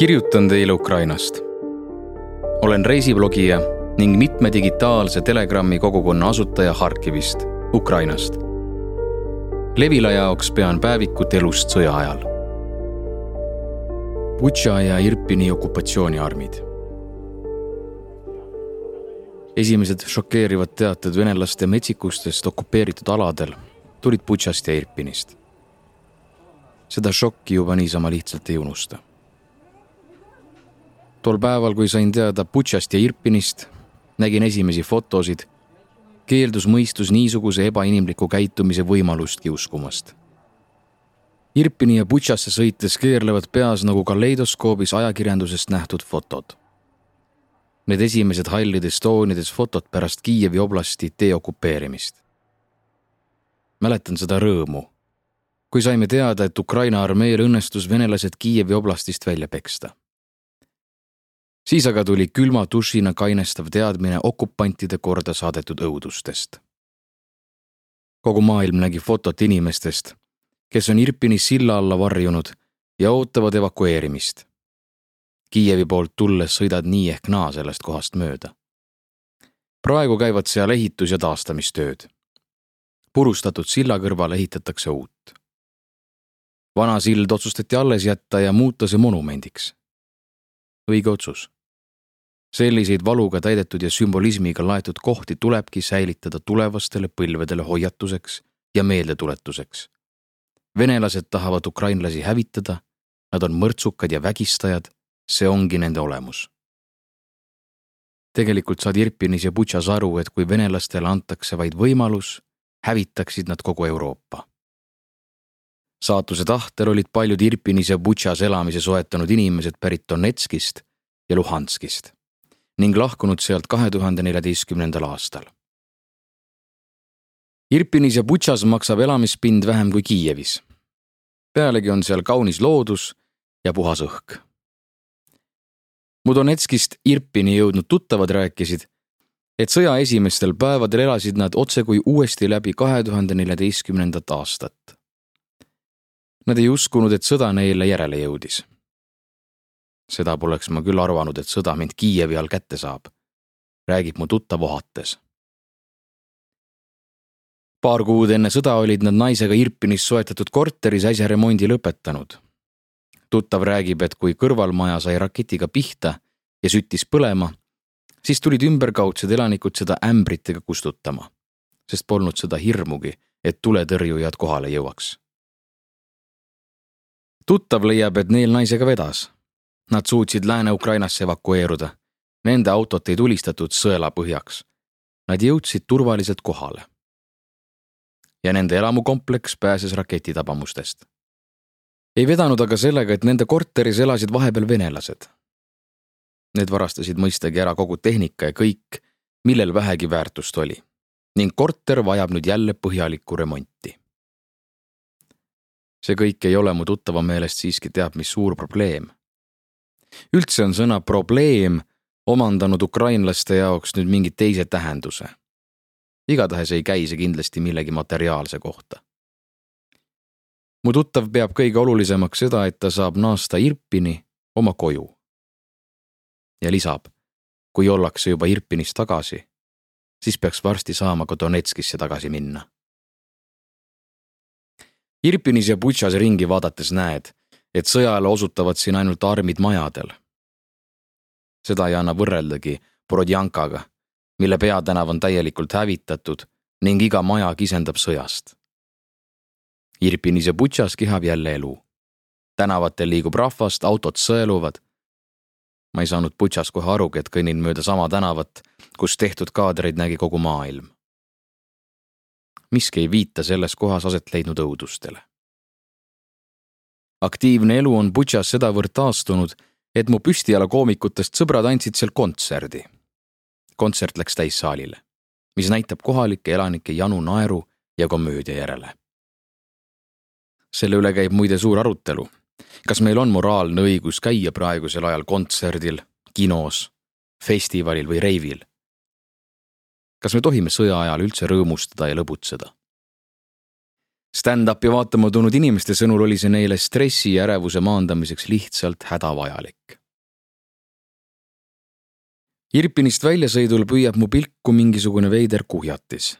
kirjutan teile Ukrainast. olen reisiblogija ning mitme digitaalse Telegrami kogukonna asutaja Harkivist, Ukrainast. Levila jaoks pean päevikut elust sõja ajal. Butša ja Irpini okupatsiooniarmid. esimesed šokeerivad teated venelaste metsikustest okupeeritud aladel tulid Butšast ja Irpinist. seda šokki juba niisama lihtsalt ei unusta tol päeval, kui sain teada Butšast ja Irpinist, nägin esimesi fotosid, keeldus mõistus niisuguse ebainimliku käitumise võimalustki uskumast. Irpini ja Butšasse sõites keerlevad peas nagu kaleidoskoobis ajakirjandusest nähtud fotod. Need esimesed hallides toonides fotod pärast Kiievi oblasti deokupeerimist. mäletan seda rõõmu, kui saime teada, et Ukraina armeel õnnestus venelased Kiievi oblastist välja peksta siis aga tuli külma dušina kainestav teadmine okupantide korda saadetud õudustest. kogu maailm nägi fotot inimestest, kes on Irpini silla alla varjunud ja ootavad evakueerimist. Kiievi poolt tulles sõidad nii ehk naa sellest kohast mööda. praegu käivad seal ehitus- ja taastamistööd. purustatud silla kõrvale ehitatakse uut. vana sild otsustati alles jätta ja muuta see monumendiks õige otsus. selliseid valuga täidetud ja sümbolismiga laetud kohti tulebki säilitada tulevastele põlvedele hoiatuseks ja meeldetuletuseks. venelased tahavad ukrainlasi hävitada, nad on mõrtsukad ja vägistajad, see ongi nende olemus. tegelikult saad Irpinis ja Butšas aru, et kui venelastele antakse vaid võimalus, hävitaksid nad kogu Euroopa saatuse tahtel olid paljud Irpinis ja Butšas elamise soetanud inimesed pärit Donetskist ja Luhanskist ning lahkunud sealt kahe tuhande neljateistkümnendal aastal. Irpinis ja Butšas maksab elamispind vähem kui Kiievis. pealegi on seal kaunis loodus ja puhas õhk. mu Donetskist Irpini jõudnud tuttavad rääkisid, et sõja esimestel päevadel elasid nad otsekui uuesti läbi kahe tuhande neljateistkümnendat aastat Nad ei uskunud, et sõda neile järele jõudis. seda poleks ma küll arvanud, et sõda mind Kiievi all kätte saab, räägib mu tuttav ohates. paar kuud enne sõda olid nad naisega Irpinis soetatud korteris äsja remondi lõpetanud. tuttav räägib, et kui kõrvalmaja sai raketiga pihta ja süttis põlema, siis tulid ümberkaudsed elanikud seda ämbritega kustutama, sest polnud seda hirmugi, et tuletõrjujad kohale jõuaks tuttav leiab, et neil naisega vedas. Nad suutsid Lääne-Ukrainasse evakueeruda. Nende autot ei tulistatud sõela põhjaks. Nad jõudsid turvaliselt kohale. ja nende elamukompleks pääses raketitabamustest. ei vedanud aga sellega, et nende korteris elasid vahepeal venelased. Need varastasid mõistagi ära kogu tehnika ja kõik, millel vähegi väärtust oli ning korter vajab nüüd jälle põhjalikku remonti see kõik ei ole mu tuttava meelest siiski teab mis suur probleem. üldse on sõna probleem omandanud ukrainlaste jaoks nüüd mingi teise tähenduse. igatahes ei käi see kindlasti millegi materiaalse kohta. mu tuttav peab kõige olulisemaks seda, et ta saab naasta Irpini oma koju. ja lisab, kui ollakse juba Irpinis tagasi, siis peaks varsti saama ka Donetskisse tagasi minna Irpinis ja Butšas ringi vaadates näed, et sõjale osutavad siin ainult armid majadel. seda ei anna võrreldagi Borodjankaga, mille peatänav on täielikult hävitatud ning iga maja kisendab sõjast. Irpinis ja Butšas kihab jälle elu. tänavatel liigub rahvast, autod sõeluvad. ma ei saanud Butšas kohe arugi, et kõnnin mööda sama tänavat, kus tehtud kaadreid nägi kogu maailm miski ei viita selles kohas aset leidnud õudustele. aktiivne elu on Butšas sedavõrd taastunud, et mu püstijalakoomikutest sõbrad andsid seal kontserdi. kontsert läks täissaalile, mis näitab kohalike elanike janu naeru ja komöödia järele. selle üle käib muide suur arutelu, kas meil on moraalne õigus käia praegusel ajal kontserdil, kinos, festivalil või reivil kas me tohime sõja ajal üldse rõõmustada ja lõbutseda? Stand-upi vaatama tulnud inimeste sõnul oli see neile stressi ja ärevuse maandamiseks lihtsalt hädavajalik. Irpinist väljasõidul püüab mu pilku mingisugune veider kuhjatis.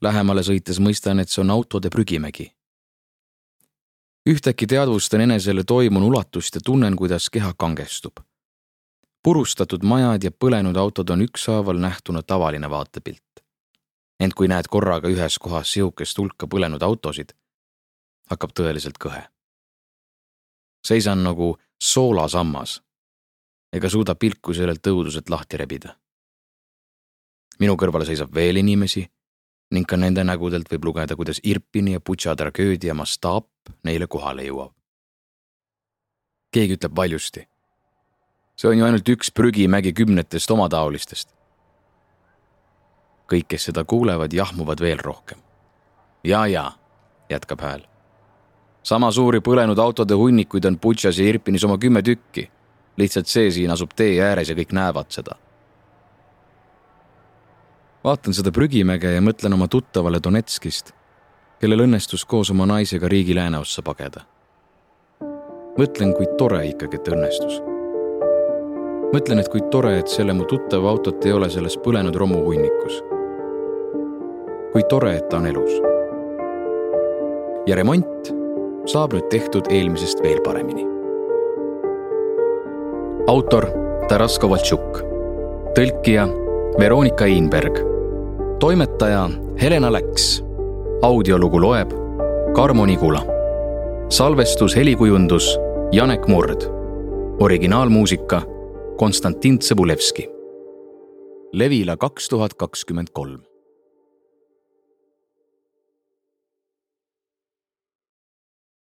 Lähemale sõites mõistan, et see on autode prügimägi. ühtäkki teadvustan enesele toimunu ulatust ja tunnen, kuidas keha kangestub. Purustatud majad ja põlenud autod on ükshaaval nähtuna tavaline vaatepilt ent kui näed korraga ühes kohas sihukest hulka põlenud autosid, hakkab tõeliselt kõhe. seisan nagu soolasammas ega suuda pilku sellelt õuduselt lahti rebida. minu kõrval seisab veel inimesi ning ka nende nägudelt võib lugeda, kuidas Irpini ja Butša tragöödia mastaap neile kohale jõuab. keegi ütleb valjusti. See on ju ainult üks prügimägi kümnetest omataolistest kõik, kes seda kuulevad, jahmuvad veel rohkem. ja, ja, jätkab hääl. sama suuri põlenud autode hunnikuid on Butšas ja Irpinis oma kümme tükki. lihtsalt see siin asub tee ääres ja kõik näevad seda. vaatan seda prügimäge ja mõtlen oma tuttavale Donetskist, kellel õnnestus koos oma naisega riigi lääneossa pageda. mõtlen, kui tore ikkagi, et õnnestus mõtlen, et kui tore, et selle mu tuttava autot ei ole selles põlenud romuhunnikus. Kui tore, et ta on elus. ja remont saab nüüd tehtud eelmisest veel paremini. autor Taras Kovaltšuk, tõlkija Veronika Einberg, toimetaja Helena Läks, audiolugu loeb Karmo Nigula, salvestus, helikujundus Janek Murd, originaalmuusika Konstantin Tsõbulevski. Levila kaks tuhat kakskümmend kolm